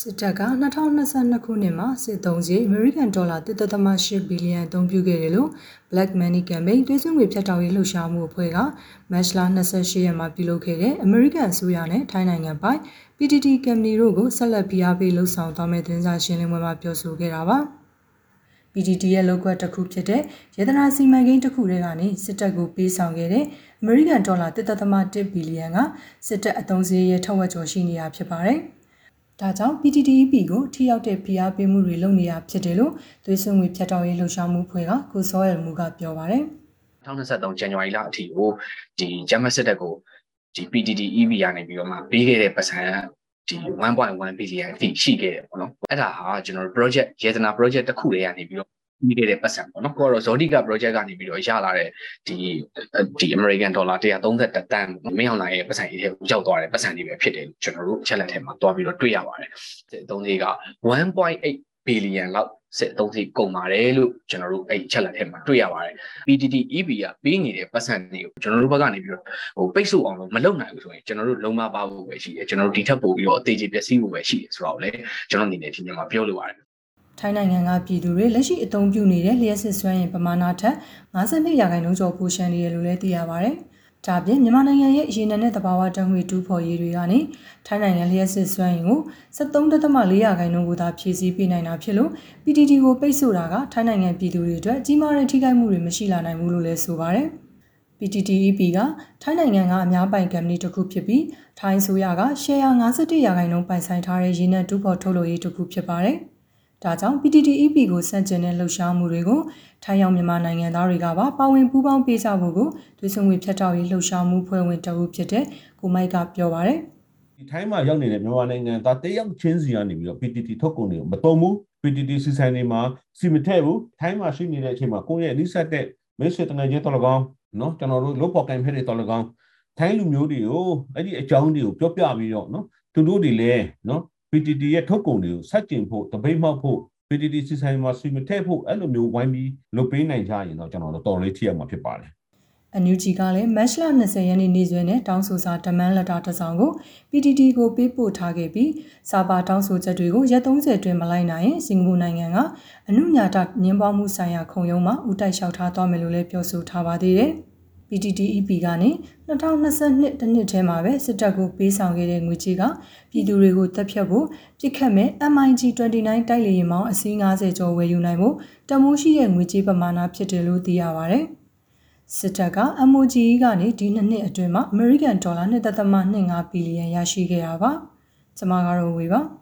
စစ်တပ်က2022ခုနှစ်မှာစစ်သုံးစရိတ်အမေရိကန်ဒေါ်လာ1.8ဘီလီယံအသုံးပြုခဲ့တယ်လို့ Black Money Campaign သွေးစွန်းငွေဖြတ်တောက်ရေးလှုပ်ရှားမှုအဖွဲ့ကမတ်လ28ရက်မှာပြုလုပ်ခဲ့တဲ့အမေရိကန်အစိုးရနဲ့ထိုင်းနိုင်ငံပိုင် PTT Company တို့ကိုဆက်လက်ဖိအားပေးလှုပ်ဆောင်သွားမယ့်သတင်းစာရှင်းလင်းပွဲမှာပြောဆိုခဲ့တာပါ။ PTT ရဲ့လောက်ကွက်တစ်ခုဖြစ်တဲ့ရေသနာစီမံကိန်းတစ်ခုတည်းကနေစစ်တပ်ကိုပေးဆောင်ခဲ့တဲ့အမေရိကန်ဒေါ်လာ1.1ဘီလီယံကစစ်တပ်အသုံးစရိတ်ရဲ့ထက်ဝက်ကျော်ရှိနေတာဖြစ်ပါတယ်။ ဒါကြောင့် PTTEP ကိုထိရောက်တဲ့ဖိအားပေးမှုတွေလုပ်နေရဖြစ်တယ်လို့သွေးစွန်ငွေဖြတ်တောက်ရေးလှုပ်ရှားမှုဖွဲ့ကကိုစောရယ်မူကပြောပါတယ်2023ဇန်နဝါရီလအထိကိုဒီဂျမတ်စစ်တပ်ကိုဒီ PTTEP ရနေပြီးတော့မှပေးခဲ့တဲ့ပတ်စံဒီ1.1 billion အထိရှိခဲ့တယ်ပေါ့နော်အဲ့ဒါဟာကျွန်တော်တို့ project ရေသနာ project တစ်ခုလေးကနေပြီးတော့ ပြီးခဲ့တဲ့ပတ်စံပေါ့နော်ကိုကတော့ Zodica project ကနေပြီးတော့ရလာတဲ့ဒီဒီ American dollar 130တန်မင်းအောင်နိုင်ရဲ့ပတ်စံအထဲကိုရောက်သွားတဲ့ပတ်စံတွေပဲဖြစ်တယ်ကျွန်တော်တို့အချက်လက်ထဲမှာတွားပြီးတော့တွေ့ရပါတယ်အသုံးလေးက1.8 billion လောက်စစ်အသုံးစီကုန်ပါတယ်လို့ကျွန်တော်တို့အဲ့ချက်လက်ထဲမှာတွေ့ရပါတယ် PTT EB ကပေးနေတဲ့ပတ်စံတွေကိုကျွန်တော်တို့ဘက်ကနေပြီးတော့ဟိုပိတ်ဆို့အောင်လို့မလုပ်နိုင်ဘူးဆိုရင်ကျွန်တော်တို့လုံးမပါဖို့ပဲရှိတယ်ကျွန်တော်တို့ဒီထက်ပိုပြီးတော့အသေးချေပျက်စီးဖို့ပဲရှိတယ်ဆိုတော့လေကျွန်တော်အနေနဲ့ဒီညမှာပြောလိုပါတယ် ထိုင်းနိုင်ငံကပြည်သူတွေလက်ရှိအသုံးပြုနေတဲ့လျှက်စစ်စွမ်းရင်ပမာဏထက်52ရာခိုင်နှုန်းကျော်ပိုရှန်နေရလို့လည်းသိရပါတယ်။ဒါပြင်မြန်မာနိုင်ငံရဲ့ရေနံနဲ့သဘာဝဓာတ်ငွေတူးဖော်ရေးတွေကနေထိုင်းနိုင်ငံလျှက်စစ်စွမ်းရင်ကို73.4ရာခိုင်နှုန်းကိုသာဖြည့်ဆည်းပေးနိုင်တာဖြစ်လို့ PTT ကိုပိတ်ဆို့တာကထိုင်းနိုင်ငံပြည်သူတွေအတွက်ကြီးမားတဲ့ထိခိုက်မှုတွေမရှိလာနိုင်ဘူးလို့လည်းဆိုပါတယ်။ PTTEP ကထိုင်းနိုင်ငံကအများပိုင်ကုမ္ပဏီတစ်ခုဖြစ်ပြီးထိုင်းဆိုရကရှယ်ယာ51ရာခိုင်နှုန်းပိုင်ဆိုင်ထားတဲ့ရေနံတူးဖော်ထုတ်လုပ်ရေးတစ်ခုဖြစ်ပါတယ်။ ဒါကြောင့် PTTEP ကိုစန့်ကျင်တဲ့လှုပ်ရှားမှုတွေကိုထိုင်းရောက်မြန်မာနိုင်ငံသားတွေကပါပါဝင်ပူးပေါင်းပေးကြဖို့ကိုဒွေဆုံငွေဖြတ်တောက်ရေးလှုပ်ရှားမှုဖွဲ့ဝင်တအုပ်ဖြစ်တဲ့ကိုမိုက်ကပြောပါရယ်ဒီထိုင်းမှာရောက်နေတဲ့မြန်မာနိုင်ငံသားတယောက်ချင်းစီကနေပြီးတော့ PTT ထုတ်ကုန်တွေကိုမတုံဘူး PTT စီဆိုင်တွေမှာစီမထည့်ဘူးထိုင်းမှာရှိနေတဲ့အချိန်မှာကိုယ့်ရဲ့အနိစ္စတဲ့မိတ်ဆွေတငယ်ချင်းတော်လကောင်းနော်ကျွန်တော်တို့လုတ်ပေါ်ကင်ဖက်တွေတော်လကောင်းထိုင်းလူမျိုးတွေကိုအဲ့ဒီအကြောင်းတွေကိုပြောပြပြီးတော့နော်သူတို့တွေလည်းနော် PTT ရဲ့ထုတ်ကုန်တွေကိုဆက်ကျင်ဖို့တပိတ်မှောက်ဖို့ PTT စီဆိုင်မှာဆွေမထည့်ဖို့အဲ့လိုမျိုးဝိုင်းပြီးလုပ်ပေးနိုင်ကြရင်တော့ကျွန်တော်တို့တော်လေးထိရမှာဖြစ်ပါတယ်အန်ယူဂျီကလည်းမတ်လ20ရက်နေ့နေ့စွဲနဲ့တောင်းဆိုစာတမန်လက်တာတစ်စောင်ကို PTT ကိုပေးပို့ထားခဲ့ပြီးစာပါတောင်းဆိုချက်တွေကိုရက်30အတွင်းမလိုက်နိုင်ရင်စင်ကာပူနိုင်ငံကအနုညာတညှင်းပွားမှုဆိုင်ရာခုံရုံးမှာဦးတိုက်လျှောက်ထားသွားမယ်လို့လည်းပြောဆိုထားပါသေးတယ်။ PTTEP ကနေ2022တနှစ်ထဲမှာပဲစစ်တပ်ကိုပေးဆောင်ခဲ့တဲ့ငွေကြေးကပြည်သူတွေကိုတပ်ဖြတ်ဖို့ပြစ်ခတ်မဲ့ MIG29 တိုက်လေယာဉ်မောင်းအစီး90ကျော်ဝယ်ယူနိုင်ဖို့တမိုးရှိတဲ့ငွေကြေးပမာဏဖြစ်တယ်လို့သိရပါဗျ။စစ်တပ်က MOGE ကနေဒီနှစ်နှစ်အတွင်းမှာ American Dollar 2.25ဘီလီယံရရှိခဲ့တာပါ။ကျွန်မကတော့ဝေပါ။